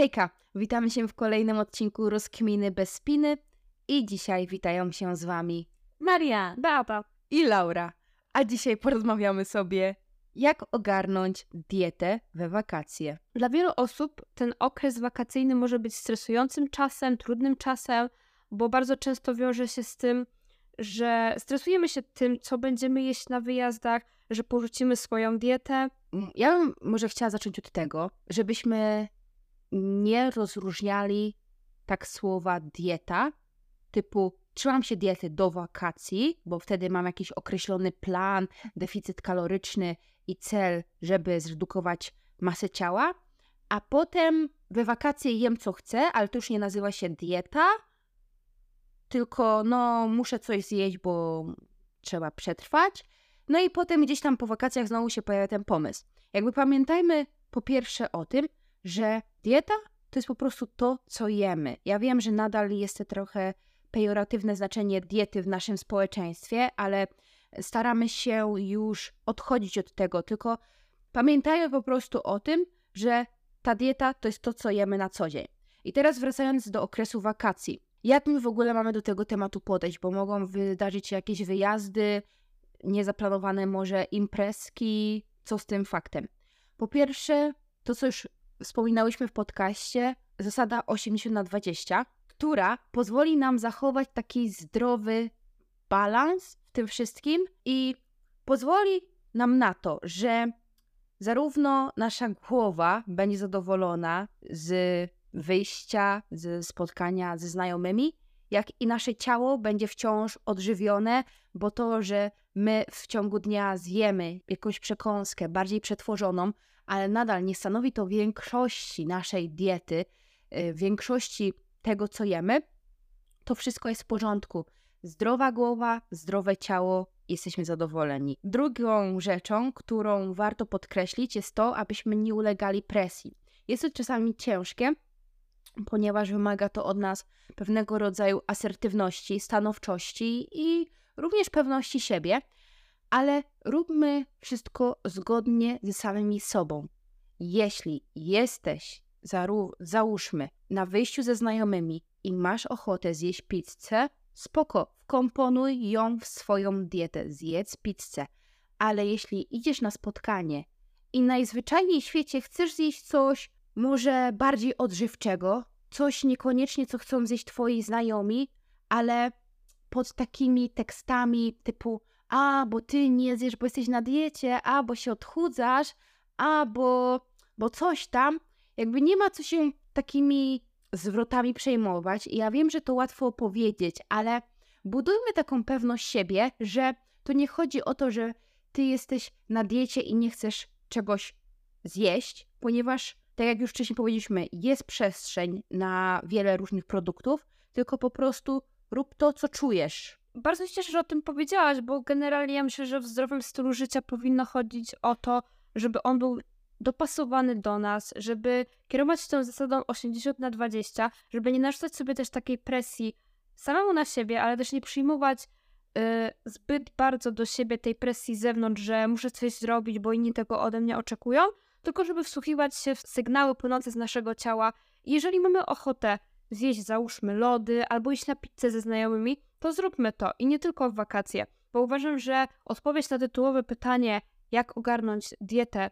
Hejka, witamy się w kolejnym odcinku Rozkminy bez spiny i dzisiaj witają się z Wami Maria, Beata. i Laura. A dzisiaj porozmawiamy sobie, jak ogarnąć dietę we wakacje. Dla wielu osób ten okres wakacyjny może być stresującym czasem, trudnym czasem, bo bardzo często wiąże się z tym, że stresujemy się tym, co będziemy jeść na wyjazdach, że porzucimy swoją dietę. Ja bym może chciała zacząć od tego, żebyśmy nie rozróżniali tak słowa dieta, typu trzymam się diety do wakacji, bo wtedy mam jakiś określony plan, deficyt kaloryczny i cel, żeby zredukować masę ciała, a potem we wakacje jem co chcę, ale to już nie nazywa się dieta, tylko no muszę coś zjeść, bo trzeba przetrwać. No i potem gdzieś tam po wakacjach znowu się pojawia ten pomysł. Jakby pamiętajmy po pierwsze o tym, że dieta to jest po prostu to, co jemy. Ja wiem, że nadal jest to trochę pejoratywne znaczenie diety w naszym społeczeństwie, ale staramy się już odchodzić od tego, tylko pamiętajmy po prostu o tym, że ta dieta to jest to, co jemy na co dzień. I teraz wracając do okresu wakacji. Jak my w ogóle mamy do tego tematu podejść, bo mogą wydarzyć się jakieś wyjazdy, niezaplanowane może imprezki, co z tym faktem? Po pierwsze, to co już wspominałyśmy w podcaście, zasada 80 na 20, która pozwoli nam zachować taki zdrowy balans w tym wszystkim i pozwoli nam na to, że zarówno nasza głowa będzie zadowolona z wyjścia, z spotkania ze znajomymi, jak i nasze ciało będzie wciąż odżywione, bo to, że my w ciągu dnia zjemy jakąś przekąskę bardziej przetworzoną, ale nadal nie stanowi to większości naszej diety, y, większości tego, co jemy, to wszystko jest w porządku. Zdrowa głowa, zdrowe ciało, jesteśmy zadowoleni. Drugą rzeczą, którą warto podkreślić, jest to, abyśmy nie ulegali presji. Jest to czasami ciężkie, ponieważ wymaga to od nas pewnego rodzaju asertywności, stanowczości i również pewności siebie, ale róbmy wszystko zgodnie ze samymi sobą. Jeśli jesteś, załóżmy, na wyjściu ze znajomymi i masz ochotę zjeść pizzę, spoko, wkomponuj ją w swoją dietę, zjedz pizzę. Ale jeśli idziesz na spotkanie i najzwyczajniej w świecie chcesz zjeść coś może bardziej odżywczego, coś niekoniecznie, co chcą zjeść twoi znajomi, ale pod takimi tekstami typu a, bo ty nie zjesz, bo jesteś na diecie, a, bo się odchudzasz, a, bo, bo coś tam. Jakby nie ma co się takimi zwrotami przejmować. I ja wiem, że to łatwo powiedzieć, ale budujmy taką pewność siebie, że to nie chodzi o to, że ty jesteś na diecie i nie chcesz czegoś zjeść, ponieważ, tak jak już wcześniej powiedzieliśmy, jest przestrzeń na wiele różnych produktów, tylko po prostu rób to, co czujesz. Bardzo się cieszę, że o tym powiedziałaś, bo generalnie ja myślę, że w zdrowym stylu życia powinno chodzić o to, żeby on był dopasowany do nas, żeby kierować się tą zasadą 80 na 20, żeby nie narzucać sobie też takiej presji samemu na siebie, ale też nie przyjmować y, zbyt bardzo do siebie tej presji z zewnątrz, że muszę coś zrobić, bo inni tego ode mnie oczekują, tylko żeby wsłuchiwać się w sygnały płynące z naszego ciała. Jeżeli mamy ochotę zjeść, załóżmy, lody albo iść na pizzę ze znajomymi, to zróbmy to i nie tylko w wakacje, bo uważam, że odpowiedź na tytułowe pytanie, jak ogarnąć dietę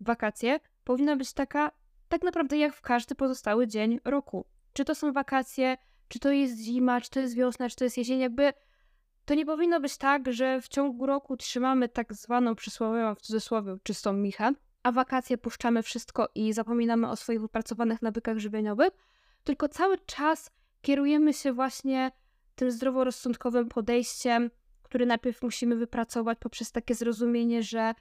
w wakacje, powinna być taka tak naprawdę jak w każdy pozostały dzień roku. Czy to są wakacje, czy to jest zima, czy to jest wiosna, czy to jest jesień, jakby to nie powinno być tak, że w ciągu roku trzymamy tak zwaną przysłowiową w cudzysłowie czystą michę, a wakacje puszczamy wszystko i zapominamy o swoich wypracowanych nawykach żywieniowych, tylko cały czas kierujemy się właśnie tym zdroworozsądkowym podejściem, który najpierw musimy wypracować poprzez takie zrozumienie, że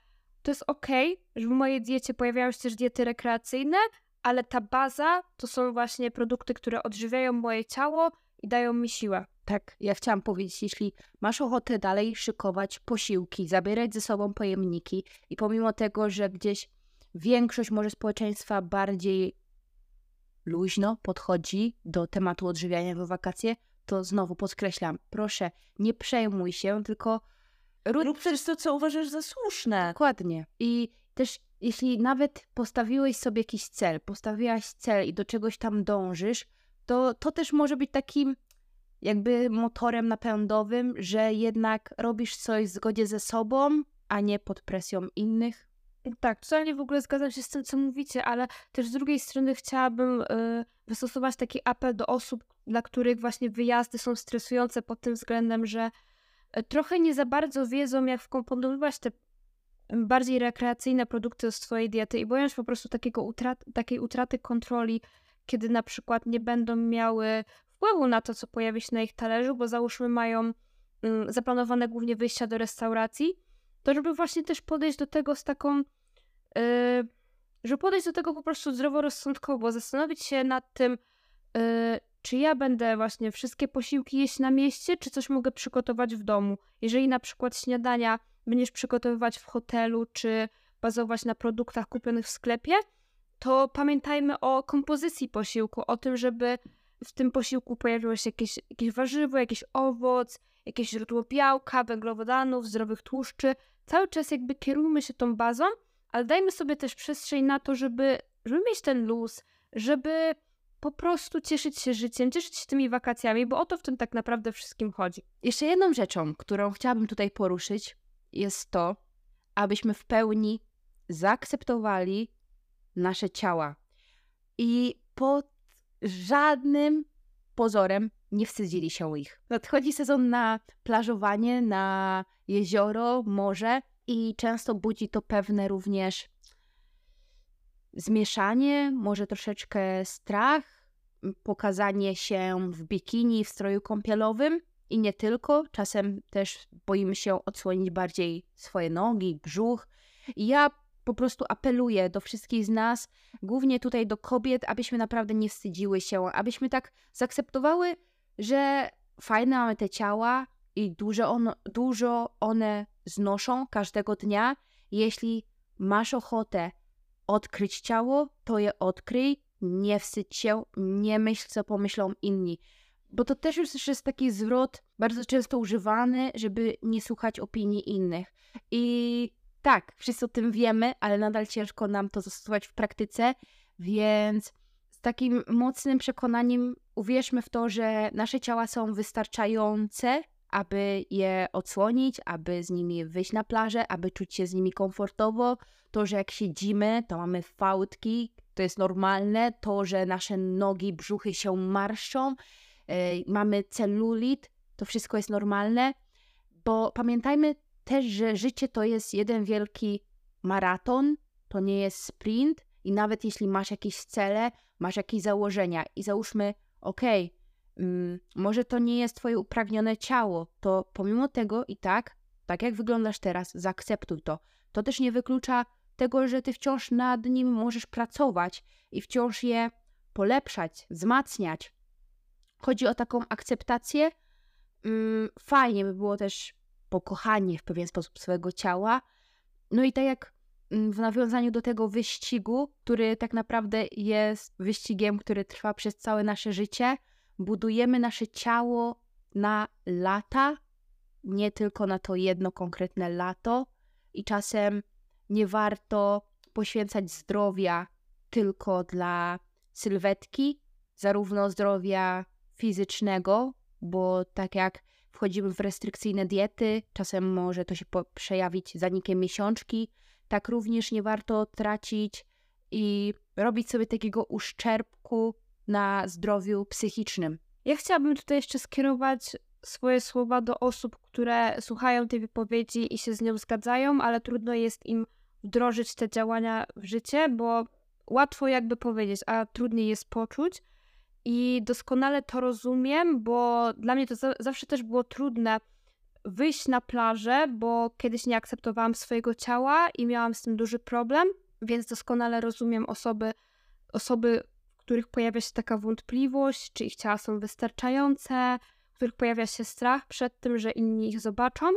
to jest okej, że w mojej diecie pojawiają się też diety rekreacyjne, ale ta baza to są właśnie produkty, które odżywiają moje ciało i dają mi siłę. Tak, ja chciałam powiedzieć, jeśli masz ochotę dalej szykować posiłki, zabierać ze sobą pojemniki i pomimo tego, że gdzieś większość może społeczeństwa bardziej luźno podchodzi do tematu odżywiania w wakacje, to znowu podkreślam, proszę, nie przejmuj się, tylko rób, Rób też to, co uważasz za słuszne. dokładnie. I też jeśli nawet postawiłeś sobie jakiś cel, postawiłaś cel i do czegoś tam dążysz, to to też może być takim jakby motorem napędowym, że jednak robisz coś w zgodzie ze sobą, a nie pod presją innych. Tak, totalnie w ogóle zgadzam się z tym, co mówicie, ale też z drugiej strony chciałabym y, wystosować taki apel do osób, dla których właśnie wyjazdy są stresujące pod tym względem, że y, trochę nie za bardzo wiedzą, jak wkomponowywać te bardziej rekreacyjne produkty do swojej diety i boją się po prostu takiego utrat takiej utraty kontroli, kiedy na przykład nie będą miały wpływu na to, co pojawi się na ich talerzu, bo załóżmy mają y, zaplanowane głównie wyjścia do restauracji, to żeby właśnie też podejść do tego z taką, yy, żeby podejść do tego po prostu zdroworozsądkowo, zastanowić się nad tym, yy, czy ja będę właśnie wszystkie posiłki jeść na mieście, czy coś mogę przygotować w domu. Jeżeli na przykład śniadania będziesz przygotowywać w hotelu, czy bazować na produktach kupionych w sklepie, to pamiętajmy o kompozycji posiłku, o tym, żeby w tym posiłku pojawiło się jakieś, jakieś warzywo, jakiś owoc, jakieś źródło białka, węglowodanów, zdrowych tłuszczy. Cały czas jakby kierujmy się tą bazą, ale dajmy sobie też przestrzeń na to, żeby, żeby mieć ten luz, żeby po prostu cieszyć się życiem, cieszyć się tymi wakacjami, bo o to w tym tak naprawdę wszystkim chodzi. Jeszcze jedną rzeczą, którą chciałabym tutaj poruszyć, jest to, abyśmy w pełni zaakceptowali nasze ciała i pod żadnym pozorem nie wstydzili się ich. Nadchodzi sezon na plażowanie, na jezioro, morze i często budzi to pewne również zmieszanie, może troszeczkę strach, pokazanie się w bikini, w stroju kąpielowym i nie tylko. Czasem też boimy się odsłonić bardziej swoje nogi, brzuch. I ja po prostu apeluję do wszystkich z nas, głównie tutaj do kobiet, abyśmy naprawdę nie wstydziły się, abyśmy tak zaakceptowały, że fajne mamy te ciała i dużo, on, dużo one znoszą każdego dnia. Jeśli masz ochotę odkryć ciało, to je odkryj, nie wstydź się, nie myśl, co pomyślą inni. Bo to też już jest taki zwrot bardzo często używany, żeby nie słuchać opinii innych. I tak, wszyscy o tym wiemy, ale nadal ciężko nam to zastosować w praktyce, więc z takim mocnym przekonaniem uwierzmy w to, że nasze ciała są wystarczające, aby je odsłonić, aby z nimi wyjść na plażę, aby czuć się z nimi komfortowo. To, że jak siedzimy, to mamy fałdki, to jest normalne. To, że nasze nogi, brzuchy się marszczą, yy, mamy celulit, to wszystko jest normalne, bo pamiętajmy też, że życie to jest jeden wielki maraton, to nie jest sprint i nawet jeśli masz jakieś cele, masz jakieś założenia i załóżmy, okej, okay, mm, może to nie jest twoje upragnione ciało, to pomimo tego i tak, tak jak wyglądasz teraz, zaakceptuj to. To też nie wyklucza tego, że ty wciąż nad nim możesz pracować i wciąż je polepszać, wzmacniać. Chodzi o taką akceptację. Mm, fajnie by było też pokochanie w pewien sposób swojego ciała. No i tak jak w nawiązaniu do tego wyścigu, który tak naprawdę jest wyścigiem, który trwa przez całe nasze życie, budujemy nasze ciało na lata, nie tylko na to jedno konkretne lato, i czasem nie warto poświęcać zdrowia tylko dla sylwetki, zarówno zdrowia fizycznego, bo tak jak wchodzimy w restrykcyjne diety, czasem może to się przejawić zanikiem miesiączki. Tak również nie warto tracić i robić sobie takiego uszczerbku na zdrowiu psychicznym. Ja chciałabym tutaj jeszcze skierować swoje słowa do osób, które słuchają tej wypowiedzi i się z nią zgadzają, ale trudno jest im wdrożyć te działania w życie, bo łatwo jakby powiedzieć, a trudniej jest poczuć. I doskonale to rozumiem, bo dla mnie to za zawsze też było trudne wyjść na plażę, bo kiedyś nie akceptowałam swojego ciała i miałam z tym duży problem, więc doskonale rozumiem osoby, osoby, w których pojawia się taka wątpliwość, czy ich ciała są wystarczające, w których pojawia się strach przed tym, że inni ich zobaczą.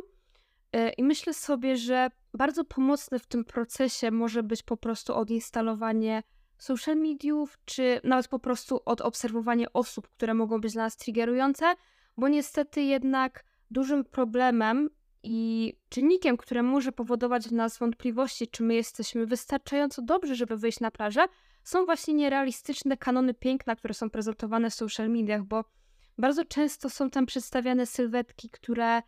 Y, I myślę sobie, że bardzo pomocne w tym procesie może być po prostu odinstalowanie social mediów, czy nawet po prostu od obserwowania osób, które mogą być dla nas triggerujące, bo niestety jednak dużym problemem I czynnikiem, które może powodować w nas wątpliwości, czy my jesteśmy wystarczająco dobrzy, żeby wyjść na plażę, są właśnie nierealistyczne kanony piękna, które są prezentowane w social mediach, bo bardzo często są tam przedstawiane sylwetki, które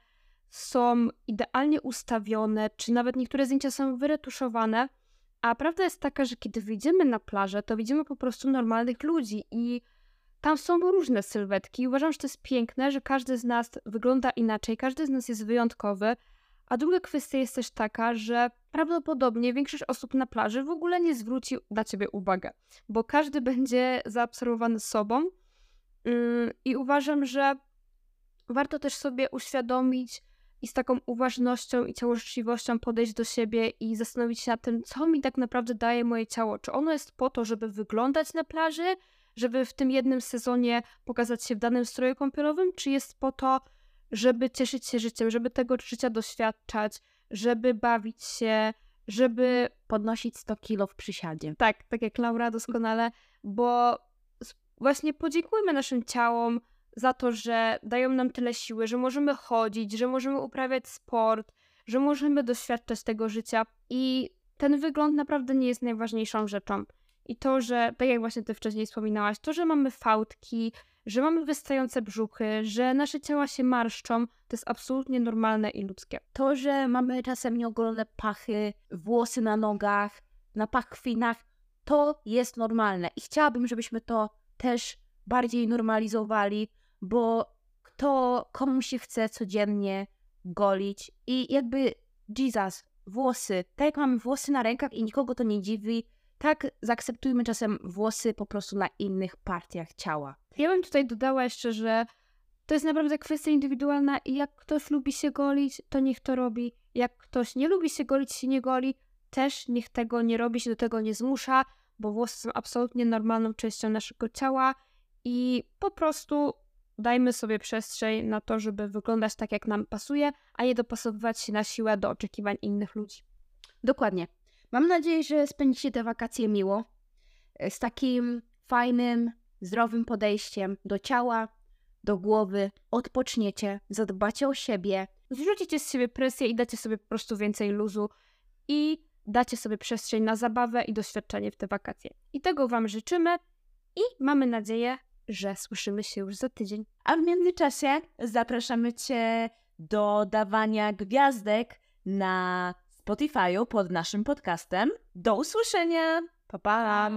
są idealnie ustawione, czy nawet niektóre zdjęcia są wyretuszowane. A prawda jest taka, że kiedy wyjdziemy na plażę, to widzimy po prostu normalnych ludzi i tam są różne sylwetki. Uważam, że to jest piękne, że każdy z nas wygląda inaczej, każdy z nas jest wyjątkowy. A druga kwestia jest też taka, że prawdopodobnie większość osób na plaży w ogóle nie zwróci na ciebie uwagę, bo każdy będzie zaobserwowany sobą. Yy, I uważam, że warto też sobie uświadomić i z taką uważnością i ciałożyczliwością podejść do siebie i zastanowić się nad tym, co mi tak naprawdę daje moje ciało. Czy ono jest po to, żeby wyglądać na plaży, żeby w tym jednym sezonie pokazać się w danym stroju kąpielowym, czy jest po to, żeby cieszyć się życiem, żeby tego życia doświadczać, żeby bawić się, żeby podnosić 100 kilo w przysiadzie. Tak, tak jak Laura doskonale, bo właśnie podziękujmy naszym ciałom za to, że dają nam tyle siły, że możemy chodzić, że możemy uprawiać sport, że możemy doświadczać tego życia i ten wygląd naprawdę nie jest najważniejszą rzeczą. I to, że, tak jak właśnie ty wcześniej wspominałaś, to, że mamy fałdki, że mamy wystające brzuchy, że nasze ciała się marszczą, to jest absolutnie normalne i ludzkie. To, że mamy czasem nieogolone pachy, włosy na nogach, na pachwinach, to jest normalne. I chciałabym, żebyśmy to też bardziej normalizowali, bo kto, komu się chce codziennie golić i jakby Jesus, włosy, tak jak mamy włosy na rękach i nikogo to nie dziwi, tak zaakceptujmy czasem włosy po prostu na innych partiach ciała. Ja bym tutaj dodała jeszcze, że to jest naprawdę kwestia indywidualna i jak ktoś lubi się golić, to niech to robi. Jak ktoś nie lubi się golić, się nie goli, też niech tego nie robi, się do tego nie zmusza, bo włosy są absolutnie normalną częścią naszego ciała i po prostu dajmy sobie przestrzeń na to, żeby wyglądać tak, jak nam pasuje, a nie dopasowywać się na siłę do oczekiwań innych ludzi. Dokładnie. Mam nadzieję, że spędzicie te wakacje miło, e, z takim fajnym, zdrowym podejściem do ciała, do głowy, odpoczniecie, zadbacie o siebie, zrzucicie z siebie presję i dacie sobie po prostu więcej luzu i dacie sobie przestrzeń na zabawę i doświadczenie w te wakacje. I tego Wam życzymy i mamy nadzieję, że słyszymy się już za tydzień. A w międzyczasie zapraszamy Cię do dawania gwiazdek na Spotify'u pod naszym podcastem. Do usłyszenia! Pa, pa!